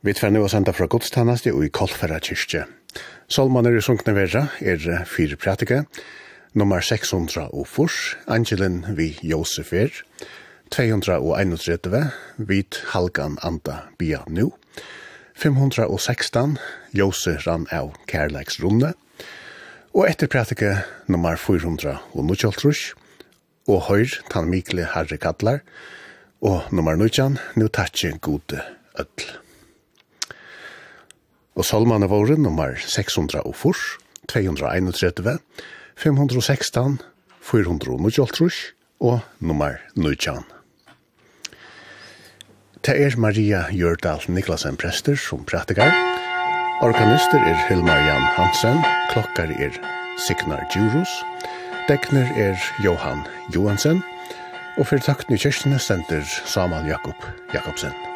Vi tver nu å senda fra godstannast i Kolfera kyrkje. Salmaner i sunkne verra er fire pratike, nummer 600 og furs, Angelin vi Josef er, 231, vit Halgan Anda Bia nu, 516, Josef ran av Kærleiks runde, og etter pratike nummer 400 og Nuttjoltrus, og høyr Tan Mikle Harre Kallar, og nummer 19, nu tatsi gode ødel. Og salmane våre nummer 604, 231, 516, 400 og nummer 19. Det er Maria Gjørdal Niklasen Prester som prætikar. Organister er Hilmar Jan Hansen, klokkar er Signar Djurus, dekner er Johan Johansen, og for takten i kyrkene sender Samal Jakob Jakobsen.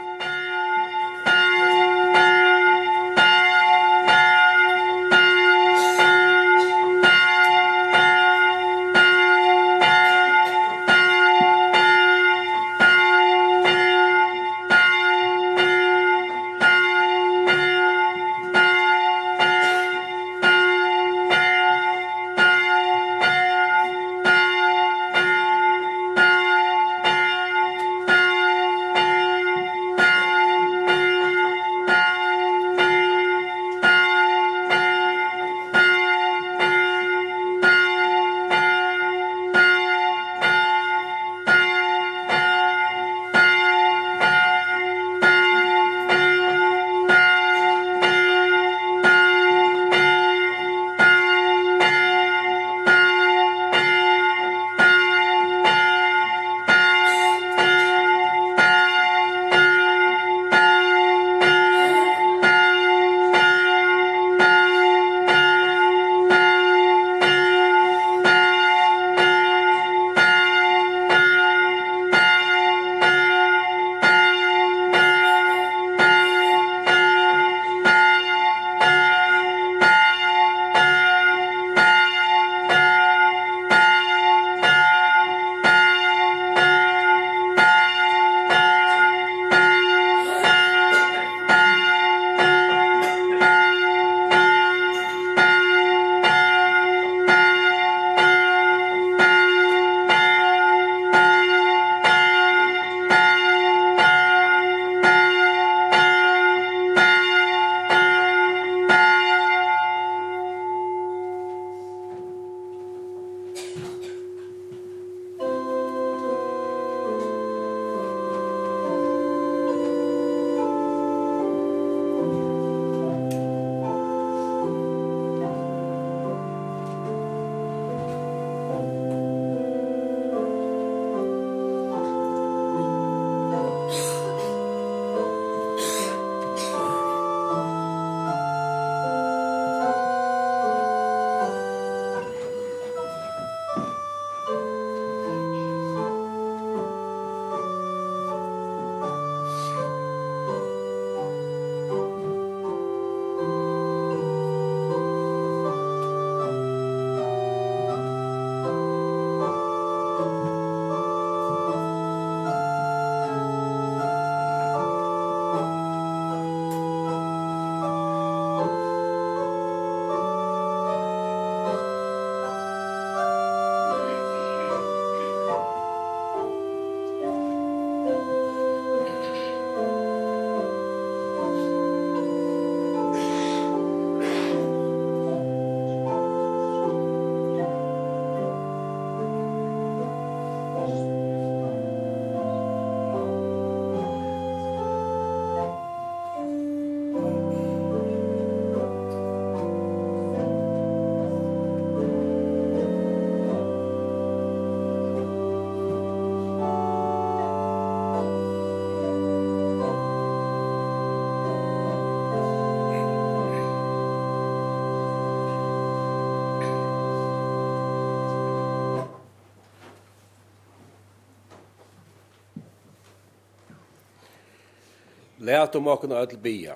Læt om åkken og ødel bia.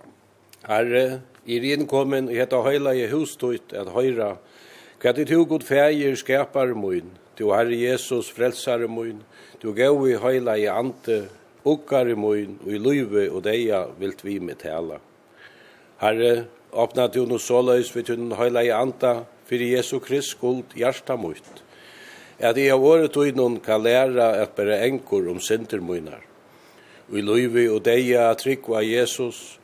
Herre, i rin kommen og heta høyla i hustøyt at høyra, hva ditt hugod feir skapar moin, du Herre Jesus frelsare moin, du gau i høyla i ante, ukkar i moin, og i luive og deia vilt vi med tala. Herre, åpna du no såløys vi tunn høyla i anta, fyrir Jesu Krist skuld hjarta moit. At jeg av året og innan kan læra at bæra enkor om synder moinar i løyve og deia tryggva Jesus,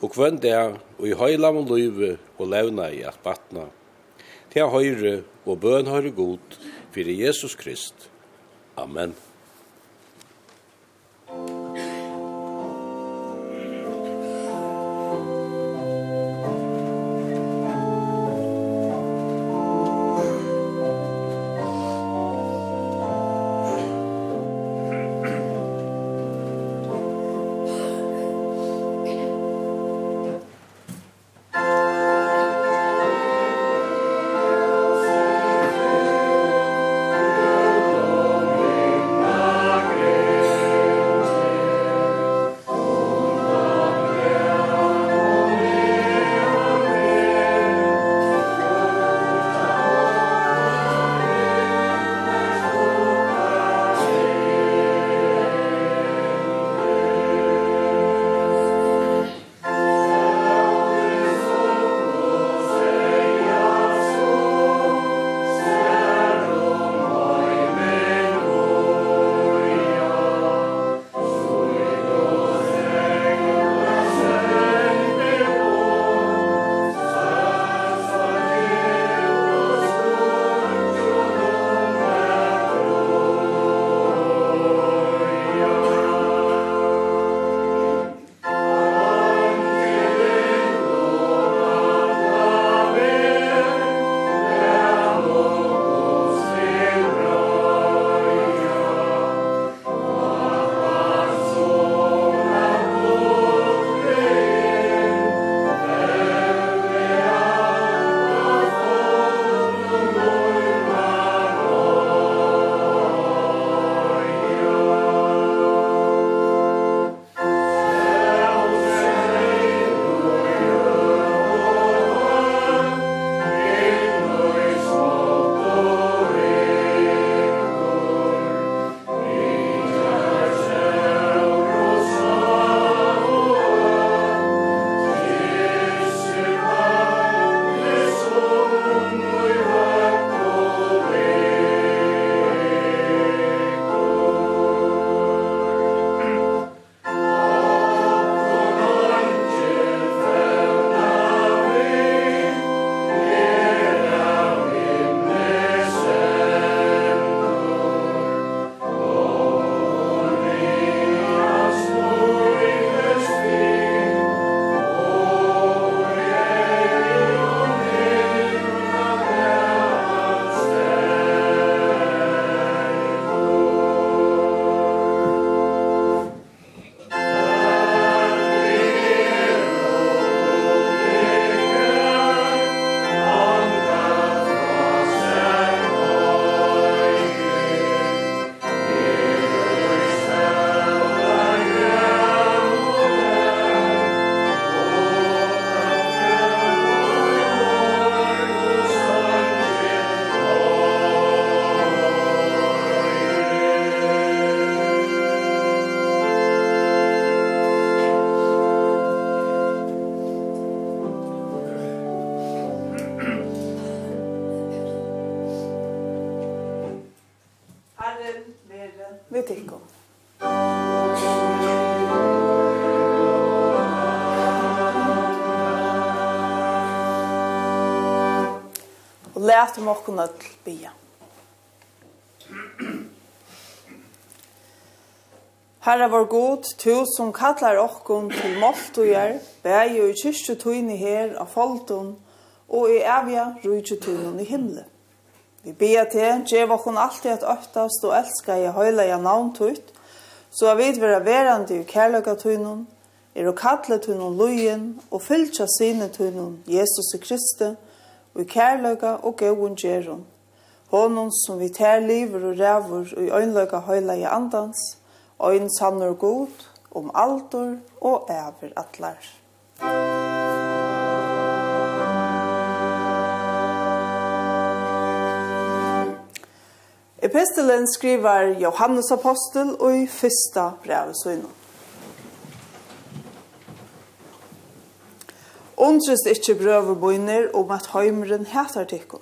og kvønn det og i høylam og løyve og levna i at batna. Til høyre og bøn høyre god, fyrir Jesus Krist. Amen. Lat om okkur öll bia. Herre vår god, tu som kallar okkun til måltujar, bæg og i kyrkju tøyni her av folton og i avja rujtju tøynun i himle. Vi bia til, djev okkun alltid at øftast og elska i høyla i navn tøyt, så er vid vera verandi i kærløyga tøynun, er og kallet tøynun løyen og fylgja sine tøynun, Jesus i Kristi, og i kærløyga og gøvun gjerun. Honom som vi tær liver og rævur og i øynløyga høyla i andans, øyn sannur god, om altor og æver atlar. Epistelen skriver Johannes Apostel og i fyrsta brevet søgnet. Undres ikkje brøverbøyner om at heimren heter tikkum.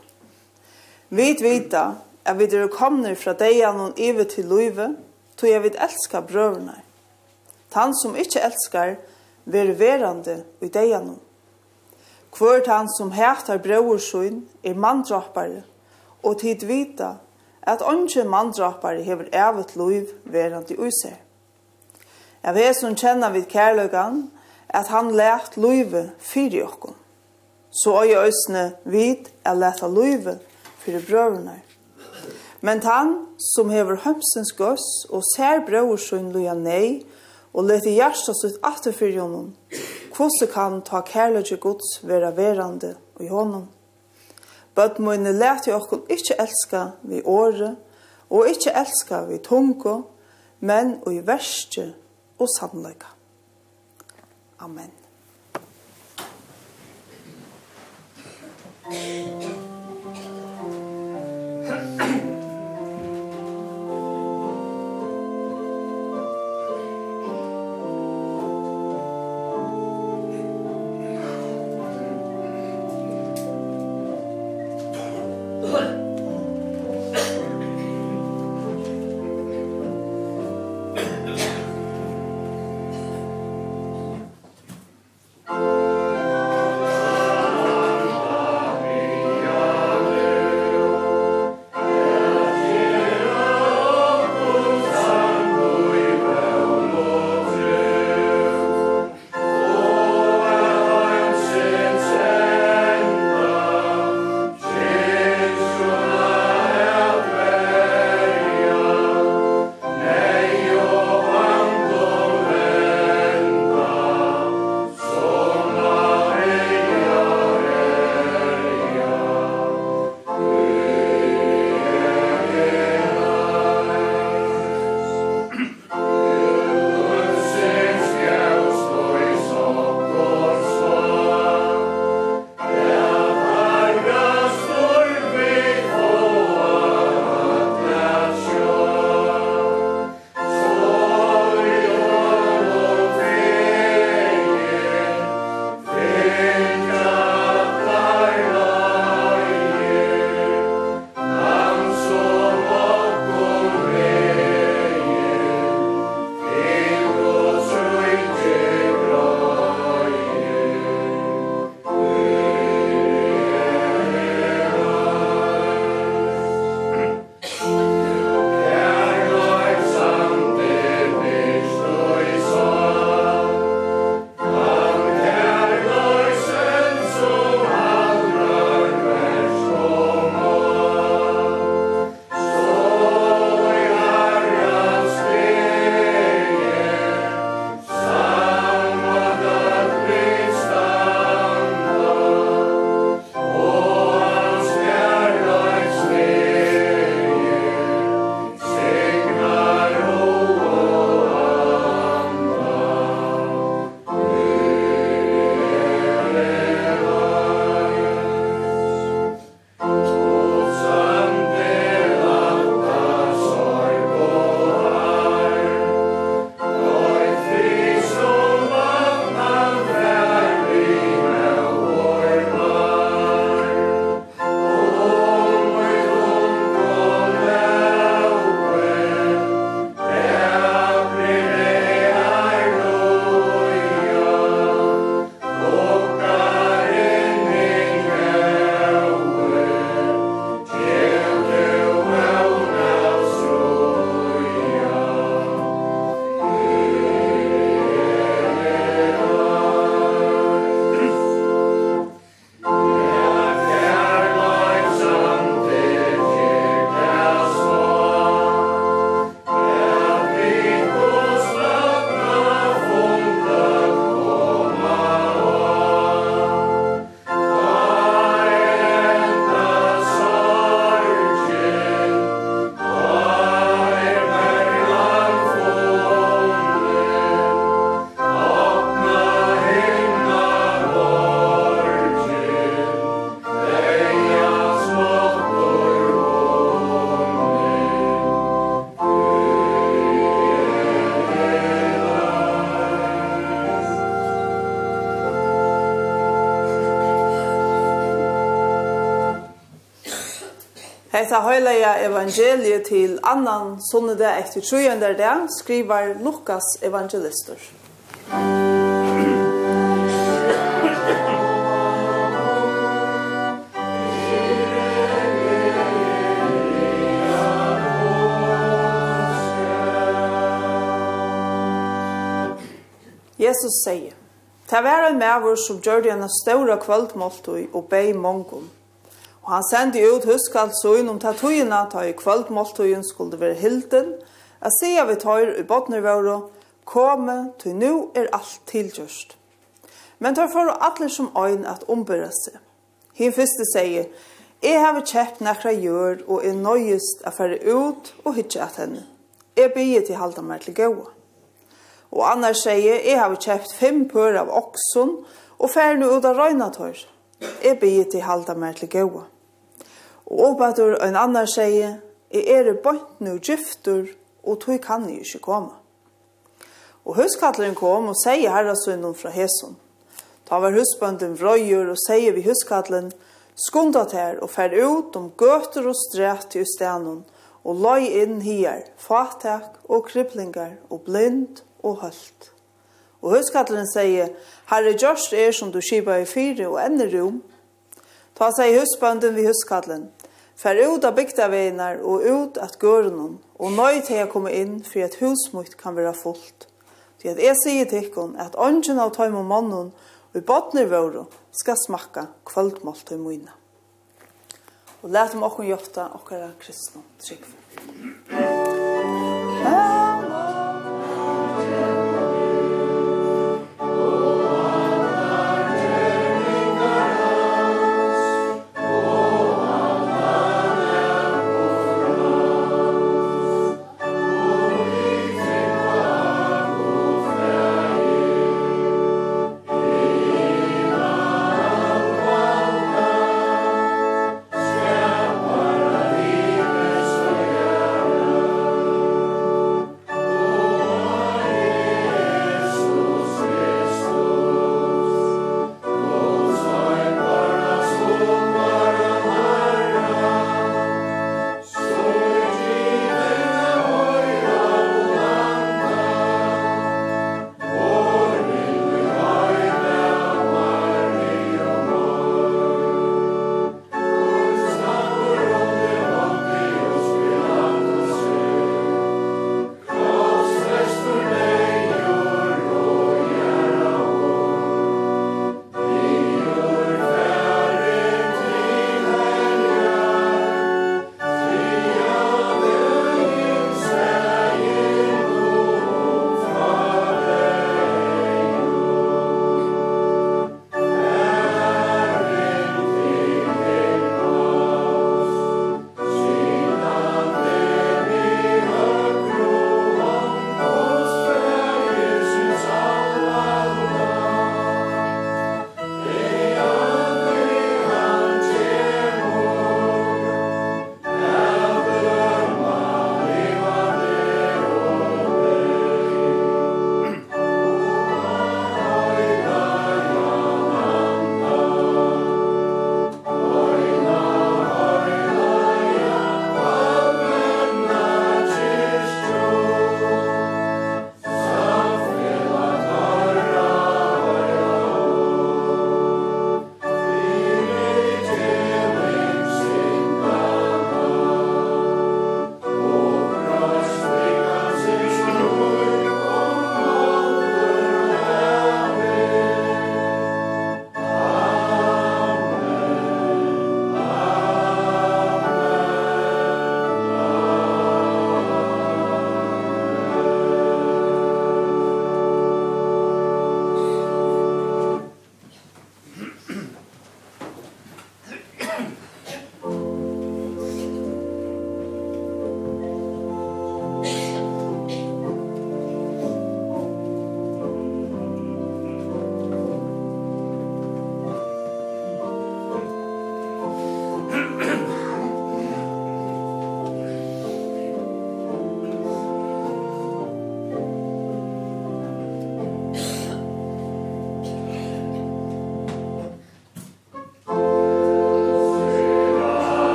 Vi vita at vi dere kommer fra deian og ive til luive, tog jeg vil elska brøverne. Han som ikkje elskar, ver verande i deian. Kvør han som heter brøversun er mandrappare, og tid vita at onge mandrappare hever evet luiv verande i seg. Jeg vet som kjenner vid kærløgan, at han lært løyve fyrir okkon. Så øye øsne vid at læta løyve fyrir brøvene. Men han som hever hømsens gøss og ser brøver sin løya nei, og lete hjersta sitt atter fyrir honom, hvordan kan ta kærlighet gods vera verande i honom? Bøtt mine lete okkon ikkje elska vi åre og ikkje elska vi tungo, men og i verste og sannleika. Amen. Amen. Hetta heilaga evangeliet til annan sunnede etter trojende dag skriver Lukas evangelister. Jesus sier, Ta var en mævur som gjør det en ståra kvöldmåltøy og bei mongum. Og han sendi ut huskalt søgn om tatuina ta i kvöldmåltøyen skulle være hilden, a sia vi tøyr i botnervåro, kome, ty nu er alt tilgjørst. Men tar for atler som øyn at ombyrra seg. Hin fyrste sier, Jeg har kjøpt nekra gjør, og er nøyest å fære ut og hytje at henne. Jeg bygger til halda meg til gåa. Og annars sier, jeg har kjøpt fem pør av okson, og fære nu ut av røyna tøyr. Jeg bygger til halda meg til gåa. Og oppatur ein annar seie, «Jeg er bort nu giftur, og tog kan jeg ikke komme.» Og huskattleren kom og sier herrasunnen fra Hesun. Ta var husbønden vrøyer og sier vi huskattleren, «Skunda ter og fer ut om gøter og stræt til stenen, og løy inn hier, fatak og kriblingar og blind og hølt.» Og huskattleren sier, «Herre Gjørst er som du skipa i fire og ender rom.» Ta seg husbønden vi huskattleren, Fær ut av bygdaveginar og ut at gørnum, og nøy til jeg komme inn, for at husmutt kan være fullt. Til at jeg sier til ikkon, at ånden av tøym og mannen, og i botner våre, skal smakka kvöldmålt til møyna. Og let om okken hjelpta okkara kristne trygg. Amen.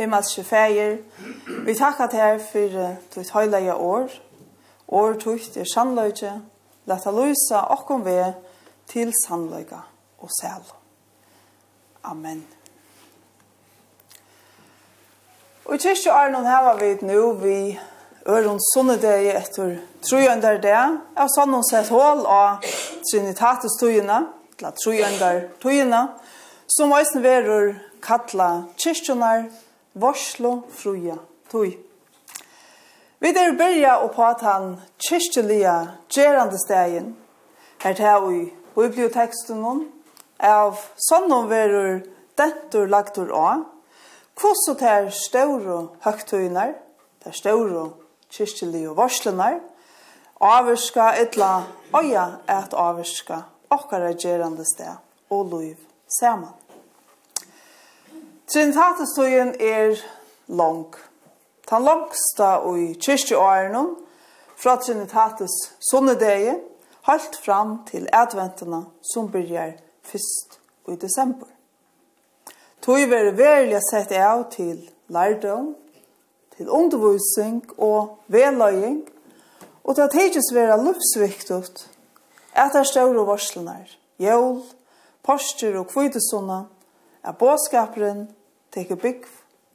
Himmelske feir, vi takkar til her for ditt høyleie år. År tukt er sannløyge, leta løysa okkom ved til sannløyga og sel. Amen. Og i kyrkje Arnon heva vi nu vi Øron sunnedegi etter trojøndar det, av sånn sett hål av Trinitatis tøyene, eller trojøndar tøyene, som eisen verur kalla kyrkjonar Varslo fruja tui. Vi der byrja og på at han kyrkjelia gjerande stegin, her til vi biblioteksten hon, av sånnom verur dentur lagtur av, kvosset her ståre høgtøyner, der ståre kyrkjelige varslenar, avvirska etla øya et avvirska okkara gjerande steg og loiv saman. Trinitatestojen er lang. Tan langsta i kyrkjeåren fra Trinitates sonnedeie halt fram til adventene som byrjar fyrst i desember. Tog ver verlig sett av til lærdom, til undervisning og veløying, og til at heitjes vera løvsviktigt at er større varslenar, jævl, postur og kvidesona, er båskaperen teker bygg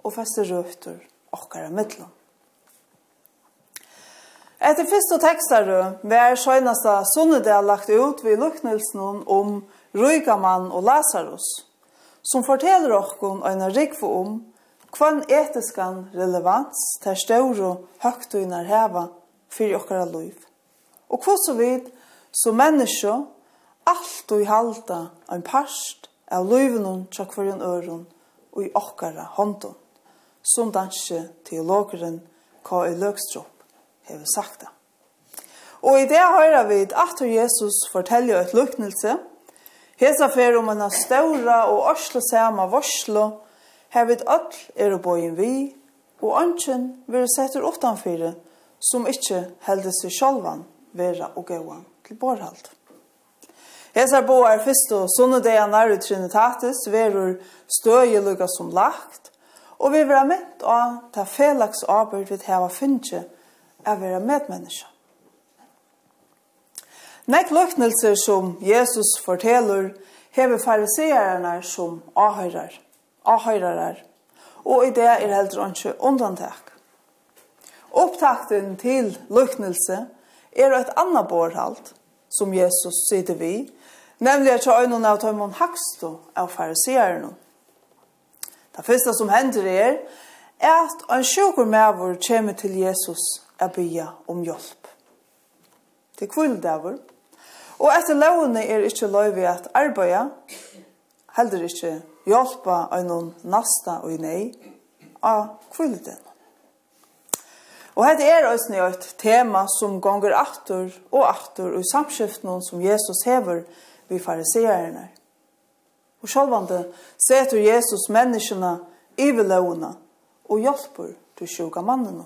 og fester røfter okkara mittlom. Etter første tekster var søgnasta sunnedel lagt ut ved luknelsen om Rygaman og Lazarus, som forteller okkon en rikve om kvann etiskan relevans til større høgtøyner heva for okkara liv. Og hva så vidt som menneske alt og i halda en parst av loivunnen tjokkvarjon øron og i okkara hånden, som danske teologeren K.E. Løgstrup hever sagt det. Og i det høyre vi at Jesus forteller et luknelse, Hesa fer om en ståra og orslo sama vorslo, hevet öll er å boin vi, og ønsken vil sette utanfyrir, som ikkje heldes seg sjálvan vera og gåan til borhald. Hesar boar fyrst og sunnudeganar i Trinitatis verur støye lukka som lagt, og vi vera mitt av ta felaks arbeid vi heva finnje av vera medmenneska. Nek løknelser som Jesus forteller hever fariseerne som ahøyrar, ahøyrarar, og i det er heller ikke undantak. Opptakten til løknelse er et annet bårhalt som Jesus sitter vi, Nemlig at jeg øynene av Tøymon Haksto av fariseerne. Det første som hender er, er at en sjukker medvår kommer til Jesus og bygge om hjelp. Til kvilldavur. Og etter lovene er ikke lov at arbeide, heller ikke hjelpe av noen nasta og nei, av kvilldavur. Og hette er òsne et tema som gonger atter og atter og i samskiftene som Jesus hever vi fariserene. Og sjølvande setur Jesus menneskene i lovene og hjelper til sjuka mannene.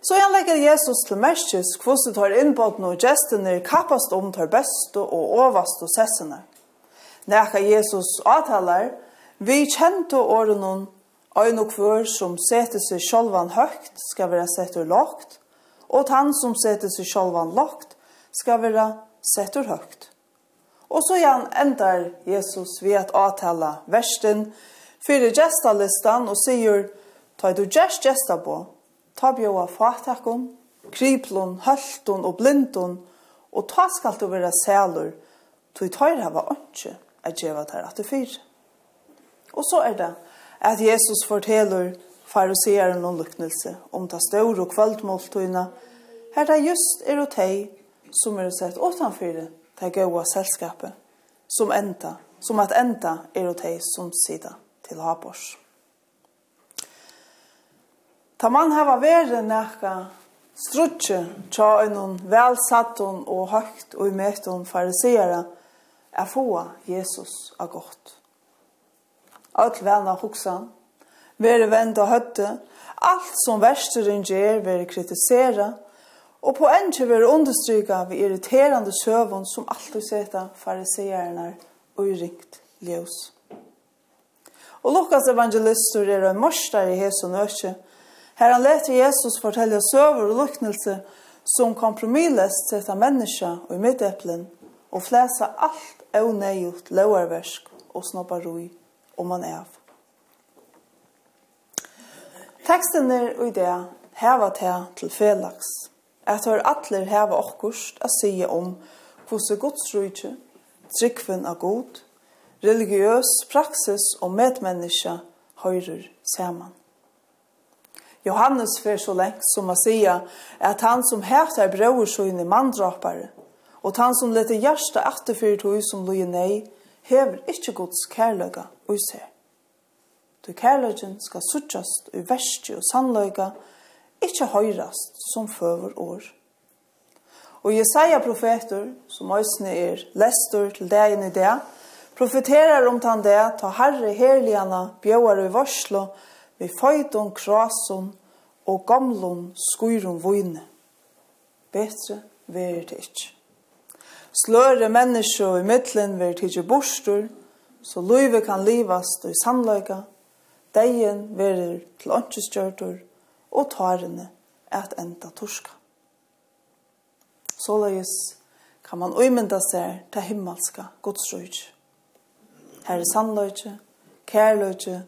Så igjen legger Jesus til merkes hvordan tar innbåten og gestene kappast om tar beste og overste sessene. Når Jesus avtaler, vi kjente årene Ein og kvør som setter seg sjølvan høgt skal være setter lagt, og han som setter seg sjølvan lagt skal være setter høgt. Og så igjen endar Jesus ved at avtale versten fyrir gestalistan og sier «Ta du gest gesta på, ta bjóa fatakon, kriplon, hølton og blindon, og ta skal du være sælur, tog tøyr hava ønske at djeva tær at du fyr». Og så er det at Jesus forteller fariseeren og luknelse om ta stør og kvöldmåltøyna, her det just er og teg som er sett åtanfyr det gode selskapet, som enda, som at enda er og de som sida til Habors. Ta man hava vere nekka strutje tja unnon velsattun og høgt og imøtun fariseara er få Jesus a godt. Alt velna hoksa, vere venda høtte, alt som versteren gjer vere kritisera, Og på en til vi understryka vi irriterande søvun som alltid seta fariseerne og i ringt ljøs. Og Lukas evangelister er en morstar i Jesu nøkje. Her han leter Jesus fortelle søver og luknelse som kompromillest seta menneska og i middeplen og flesa alt avneiut lauerversk og snobbarui om man av. Teksten er i det heva til til felaks at her atler heva okkurst a sige om hvordan Guds rujtje, tryggven av god, religiøs praksis og medmenneska høyrer saman. Johannes fer så lengt som a sige at han som hætar i mandrapare, og han som lette hjärsta atterfyrt hui som loje nei, hever ikkje Guds kærløga og ser. Du kærløgen skal suttjast i verste og sannløga, og ikkje høyrast som føver år. Og Jesaja profeter, som òsne er lestur til dagen i det, profeterar om tan det, ta herre herligana bjøar i varslo, vi føyton krason og gamlon skuron vojne. Betre verir det ikkje. Sløre menneske i middelen verir det ikkje borstur, så løyve kan livast og i sannløyga, deien verir til åndkjøstgjørtur, og tarene at enda torska. Såleis kan man uimynda seg til himmelska godsrøyk. Her er sannløyke, kærløyke,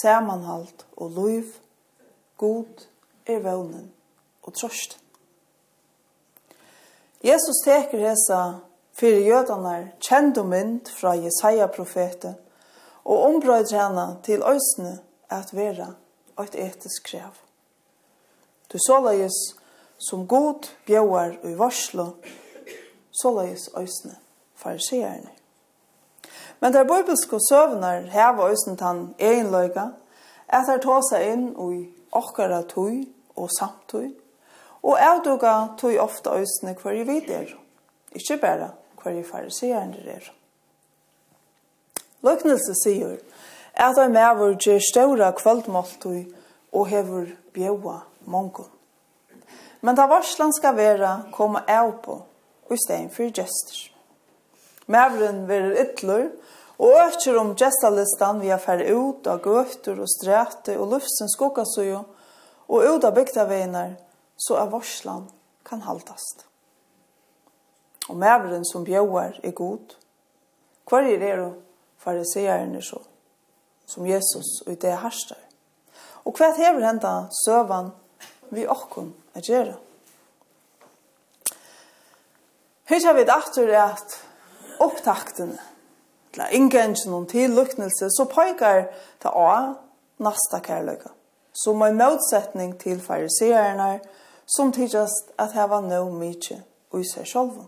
samanhalt og loiv, god er vevnen og trøsten. Jesus teker hesa fyrir jødanar kjent og mynd fra Jesaja-profetet og ombrøyder henne til øysene at vera et etisk krev. Du såleis som god bjøver i varslo, såleis øsne fariseerne. Men der bibelske søvner heva øsne tan egenløyga, at der tåsa inn i okkara tøy og samtøy, og avduga tøy ofta øsne hver i vid er, ikkje bare hver i fariseerne er. Løknelse sier at ein mævur ger stóra kvöldmáltøy og hevur bjóa mongo. Men ta varslan skal vera koma av på, og i stedet for gestur. Mævren verir ytler, og økker om gestalistan vi har færre ut av gøfter og stræte og luftsens skokasujo, og ut av bygdaveinar, så er varslan kan haltast. Og mævren som bjøver er god. Hver er det då fariseerne så, som Jesus og det herster? Og hva hever henda søvan vi okkon at gjøre. Hittar vi aftur at opptaktene til ingengen og til luknelse, så pøykar ta a nasta kærløyga, som en motsetning til farisererne, som tidsast at heva no mykje ui seg sjolva.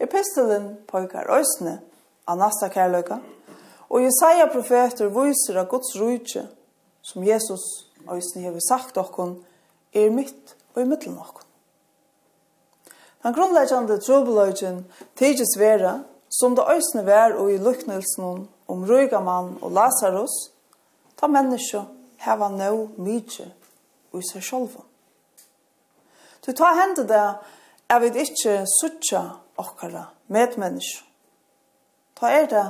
Epistelen pøykar òsne av nasta kærløyga, og Jesaja profeter viser av Guds rujtje, som Jesus øysen hever sagt okkon, er mitt og i middelen okkon. Den grunnleggjande trobeløgjen tidsis vera, som det øysene vær og i luknelsen om røyga mann og Lazarus, ta menneskje heva no mykje og i seg sjolva. Du ta hende det, er vi ikkje suttja okkara medmennesk. Ta er det,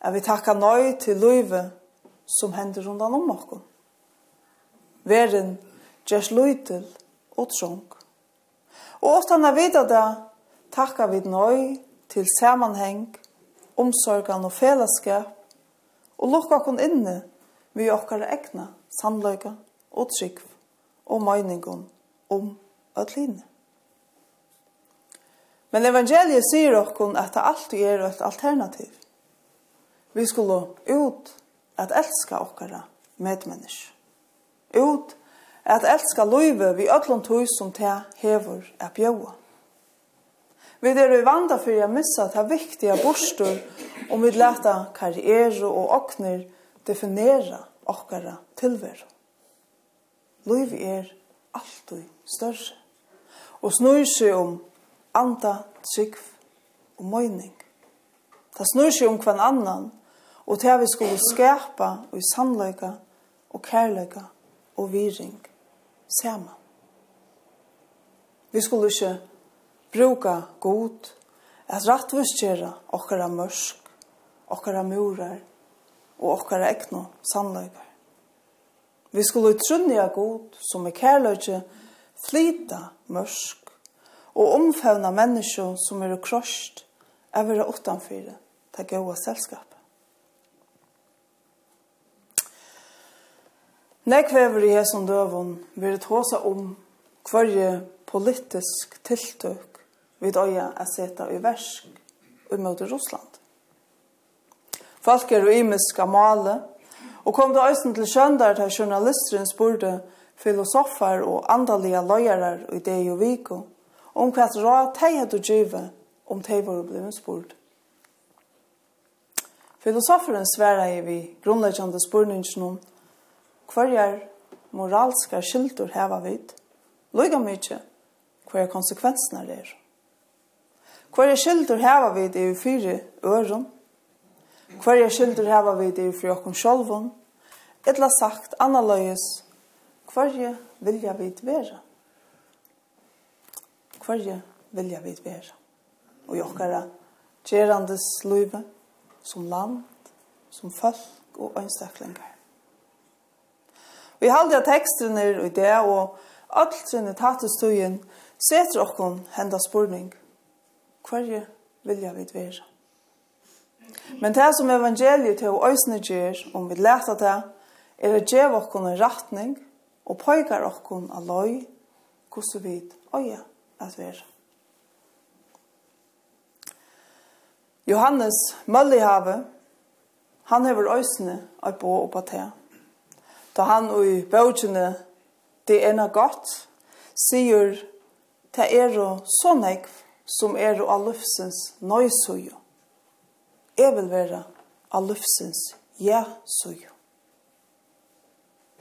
er vi takka nøy til løyve som hender rundan om okkon verden gjørs løytel og trång. Og ofte når vi det, takka vi nøy til sammanheng, omsorgan og fellesskap, og lukka okkur inne vi okkar egna sannløyga og trygg og møyningun om ötline. Men evangeliet sier okkur at det alltid er et alternativ. Vi skulle ut at elska okkara medmennesk ut at elska løyve vi öllum tøy som te hever er bjøa. Vi er i vanda for å missa ta viktiga borstur om vi leta karriere og okner definera okkara tilver. Løyve er alltid større og snur seg om anda, trygg og møyning. Ta snur seg om hver annan og til vi skulle skapa og i sannløyga og kærløyga og viring saman. Vi skulle ikke bruka god, at rattvistgjera okkara mørsk, okkara murar og okkara ekno sannløyper. Vi skulle utrunniga god som er kærløyge flita mørsk og omfevna menneskje som er krosht av å utanfyrir til gode selskap. Nek vever i hesson døvun vil tåsa om hverje politisk tiltøk vid øya er seta i versk umøte Russland. Folk er uimiska male, og kom det æsten til sjøndar til journalisteren spurte filosofar og andalige løyarar i det og viko om hva råd de hadde givet om de var blevet spurt. Filosoferen sverre i vi grunnleggjande spurningen om Hverjar moralska skyldur heva vit? Loiga mykje kvar konsekvensnar er. Hverjar skyldur heva vit i fyri øron? Hverjar skyldur heva vit i fyri okkum sjálvum? etla sagt, annerledes, hverje vilja vit vera? Hverje vilja vit vera? Og jokkara okkara gerandes løyve, som land, som folk og ønstaklingar. Vi halde av teksten er i det, og alt sinne tattestøyen setter okkon henda spurning. Hverje vilja vi vera? Men det som evangeliet til å øysne gjer, om vi leta det, er å gjev okkon en ratning og poikar okkon a loj hvordan vi øya at vera. Johannes Møllihave, han hever øysne av bo og på da han i bøkene det ender godt, sier det er jo så nekv som er jo av løfsens nøysøyo. Jeg vil være av løfsens ja-sujo.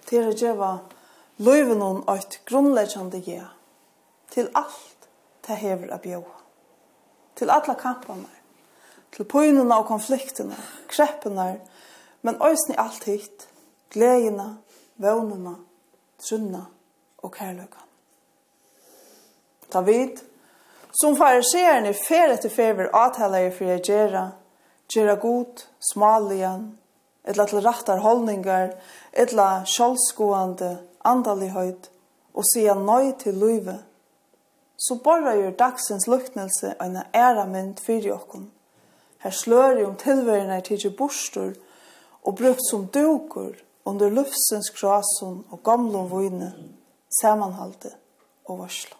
Det å gjøre løyven om et grunnleggende ja til alt det hever av bjøa. Til alle kampene, til pøynene og konfliktene, kreppene, men òsne alt hitt, gledene, vånene, trunna og kærløkene. Ta vid, som fariseerne fer etter fer vil avtale i for å gjøre, gjøre god, smaligen, etla til rattar holdningar, etla sjálfskoande andalighet, og sia nøy til løyve, så borra gjør dagsens luktnelse en æra mynd fyrir okkon. Her slør jo om tilværende tidsi bostur og brukt som dukur under luftsens krasun og gamle vøyne, samanhalde og varsla.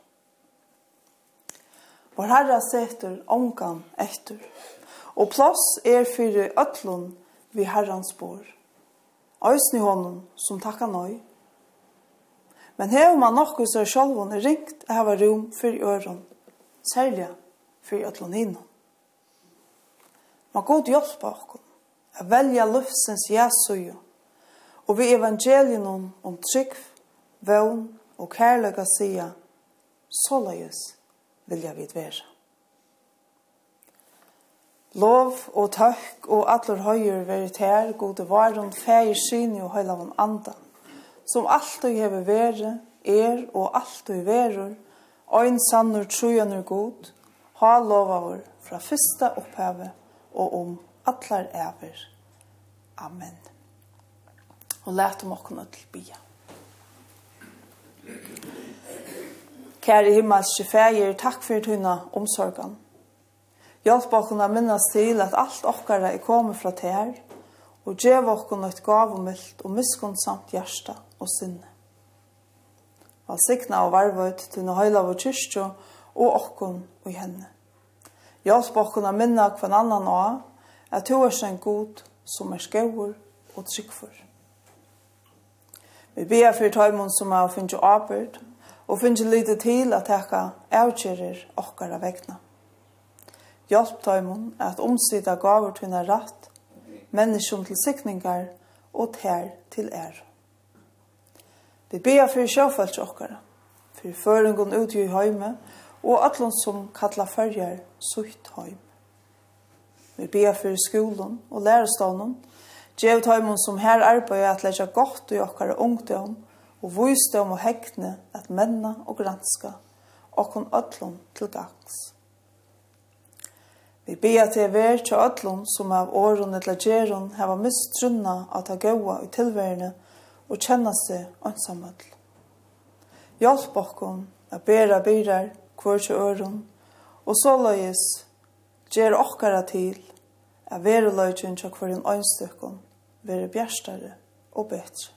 Vår Herre setur omgan etter, og plass er fyrir ötlun vi Herrans bor. Øysni honom som takka nøy. Men hef man nokku så sjálvun er ringt hava rom fyrir øron, særlig fyrir ötlun hinnom. Man god hjelpa okkur, a velja luftsens jæsuju, Og vi evangelien om trygg, vøvn og kærløyga sia, vil vilja vidt være. Lov og takk og atler høyer verit her, gode varun, feir syni og høylavun anda, som alltid hever vere, er og alltid verur, ein sannur trujanur god, ha lovavur fra fyrsta opphavet og om allar æver. Amen og let om okkona til bia. Kære himmelske feir, takk for tuna omsorgan. Hjelp åkken å minnes til at alt okkara er kommet fra tær, og gjev okkona et gavumilt og miskunnsamt hjarta og sinne. Valsikna og varvøyt til noe høyla vår kyrstjo og okkon og henne. Hjelp okkona minna hver annan og at du er en god som er skauer og tryggfur. Vi ber for tøymon som har finnst arbeid, og finnst lite til at teka avkjerer okkara vegna. Hjelp tøymon at omsida gaver tunna ratt, menneskjum til sikningar og tær til er. Vi ber for sjåfalt okkara, for føringen ut i høyme, og atlon som kalla fyrjar sutt høyme. Vi ber for skolen og lærestånden, Gjev tøymon som her arbeid at leggja godt i okkar ungdom, og vysdom og hekne at menna og granska, okkon öllum til gangs. Vi bia til ver til öllum som av åren eller gjeron hava mistrunna at ta gaua i tilværende og kjenna seg ansamall. Hjalp okkon a bera byrar kvar til øron, og såleis gjer okkara til at veruløyden til hver en være bjerstare og betre.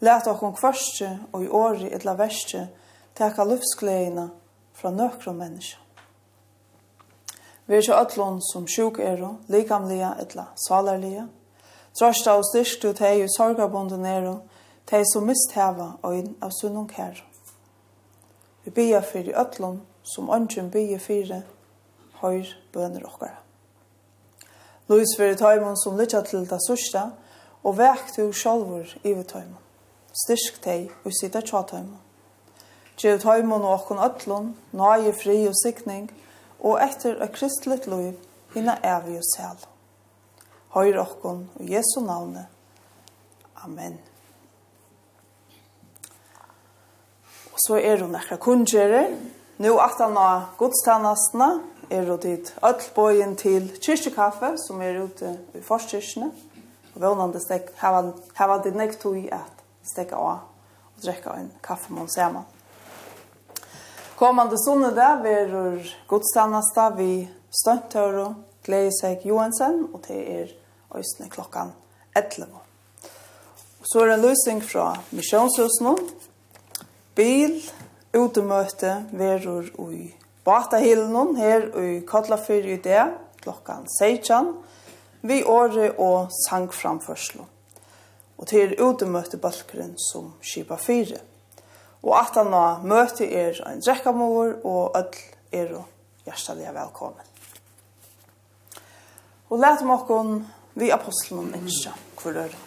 Læt okkom kvarstje og i åri etla verste teka luftsgleina fra nøkron menneska. Vi er ikke ødlån som sjuk er og likamlige etla salerlige. Trøsta og styrst ut hei i sorgabonden er og hei som mistheva inn av sunnum kær. Vi bia fyrir ødlån som ønsken bia fyrir høyr bønner okkara. Lois fyrir taimon som lytja til det sørste, og vekt du sjalvor vi taimon. Styrk teg og sida tja taimon. Gjev taimon og okkon ötlun, nøye fri og sikning, og etter a kristlet loiv hinna evig og sel. Høyre okkon og Jesu navne. Amen. Og så er hun ekra kundgjerer, Nå at han har godstannastene, er og dit öll til kyrkjekaffe, som er ute i forskyrkene. Og vannande stek, hava, hava det nek tog at stekka av og drekka en kaffemål saman. Kommande der verur godstannasta vi Støntøro, seg Johansen, og det er øysene klokkan 11. Så er det en løsning fra misjonshusen Bil, utemøte, verur og Batahilen her i Kotlafyr i det, klokkan 16, vi åre og sang framførslo. Og til utemøte balkeren som skipa fyre. Og at han har møte er en drekkamor, og ødel er og hjertelig velkommen. Og let om okkon vi apostelen ikke, hvor er.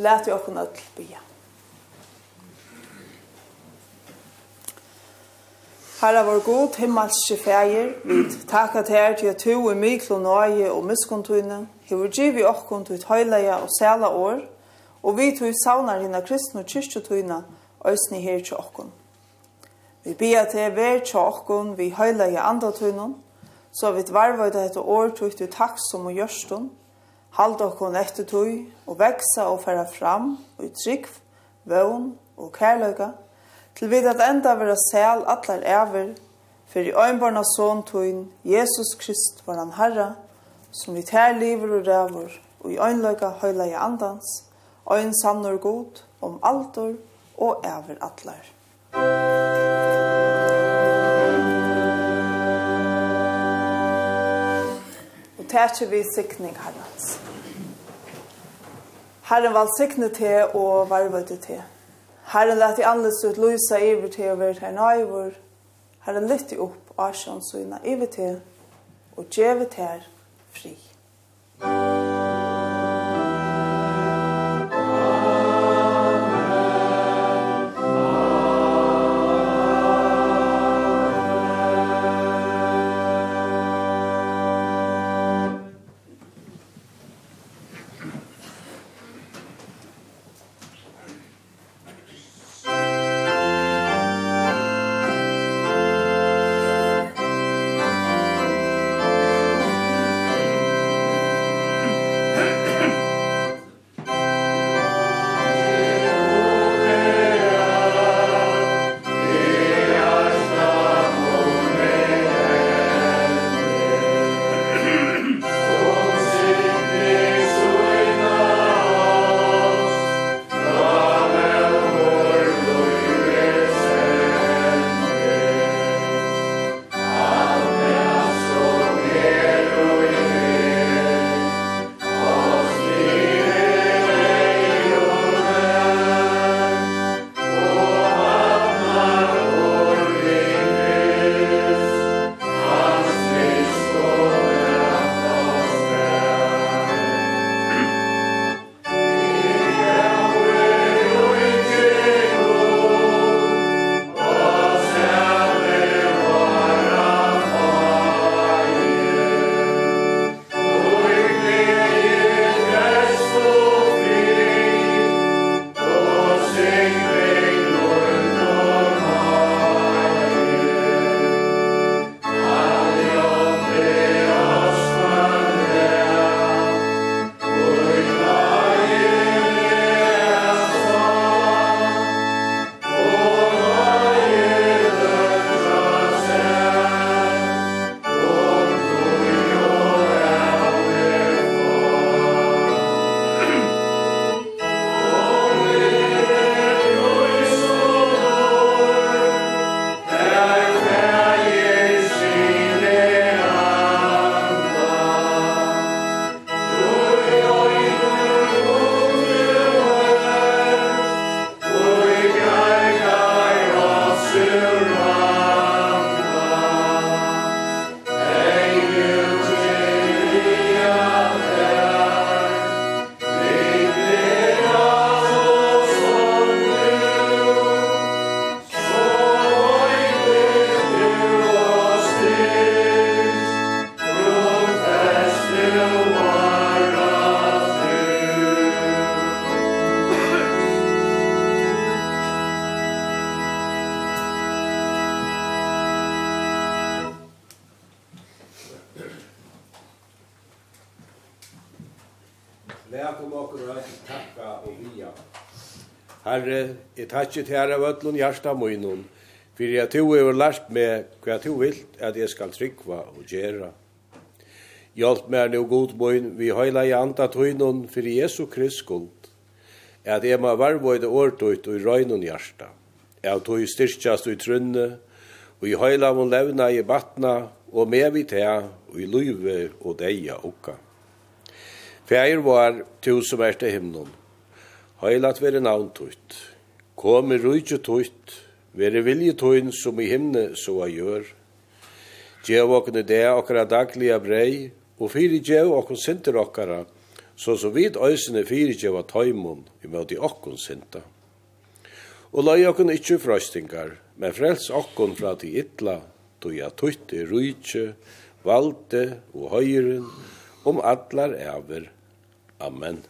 Lät vi okkun öll bia. Herre vår god himmelske fægir, vi takar til her til at du er myklo nøye og miskuntuine, hever givi okkun til et høyleia og sæla år, og vi tog saunar hina kristne og kyrkjutuina òsni her til okkun. Vi bia til ver til okkun vi høyleia andatuinon, så vi varvøyda etter år tog til takk som og gjørstun, Halt okkon etter tøy, og veksa og færa fram, og i trygg, vøvn og kærløyga, til vid at enda vera sel atlar ever for i øynbarna son tøyn, Jesus Krist var han herra, som vi tær liver og ræver, og i øynløyga høyla i andans, øyn sannor god, om altor og ever atlar. Musik tætje vi sikning herrens. Herren var sikne til og varvete til. Herren lät i andes ut lysa iver til og vært her nøyvor. Herren lytte opp asjans og inna iver til og djevet her fri. om okkur at takka og via. Herre, jeg takkje til herre vøtlun hjarta munnun, fyrir at du hefur lært meg hva du vilt at jeg skal tryggva og gjera. Hjalt meg nu god munn, vi høyla i anda tøynun fyrir Jesu Krist skuld, at jeg må varvoide årtøyt og i røynun hjarta, at du styrkjast og i trunne, og i høyla mun levna i batna, og med vi til, og i luive og deia okka. Fær var tu som er til himlen. Heilat vere navn tutt. Kom i rujtje tutt. Vere vilje tuin som i himne så a gjør. Gjev okkene det okkara daglige brei, og fyri gjev okken sinter okkara, så så vidt øysene fyri gjev a taimon i møte okkon sinta. Og lai okkon ikkje frøstingar, men frels okkon fra til ytla, tog ja tutt i rujtje, valde og høyren, om atlar æver Amen.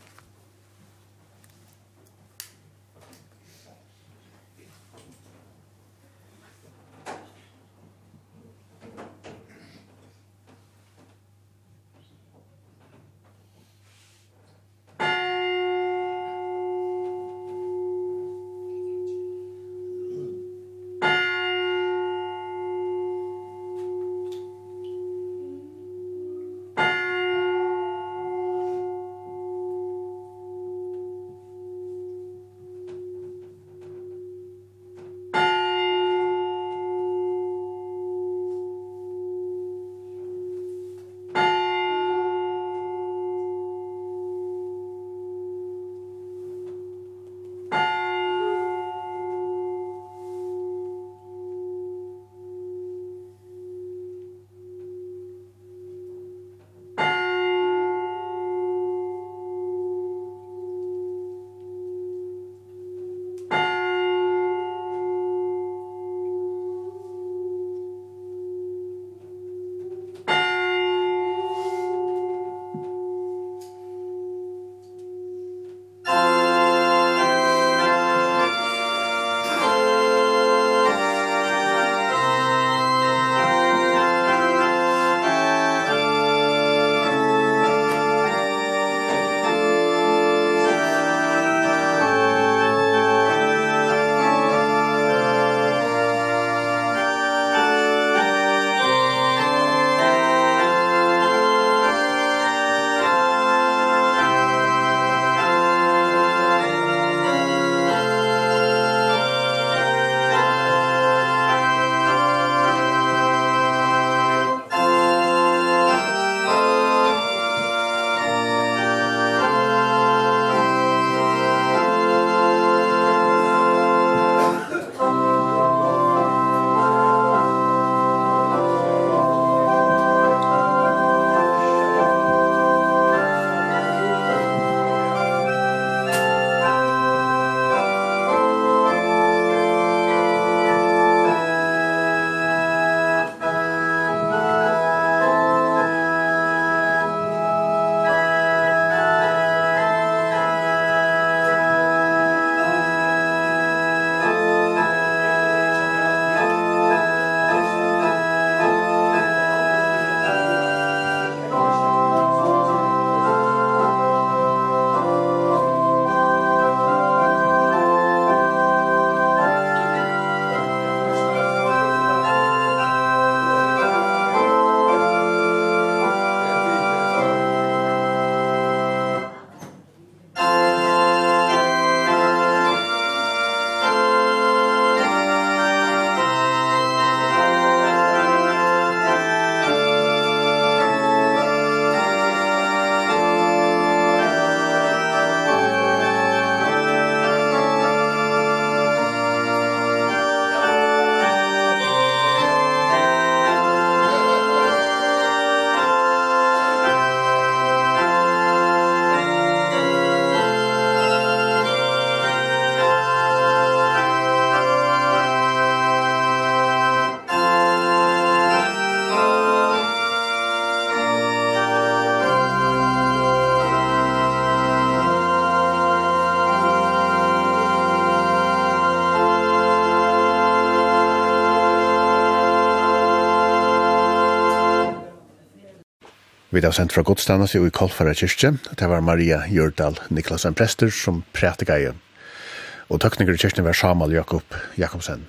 Vi har sendt fra godstannelse i Kolfara kyrkje. Det var Maria Jørdal Niklasen Prester som prætika i. Og tøkninger i kyrkjen var Samal Jakob Jakobsen.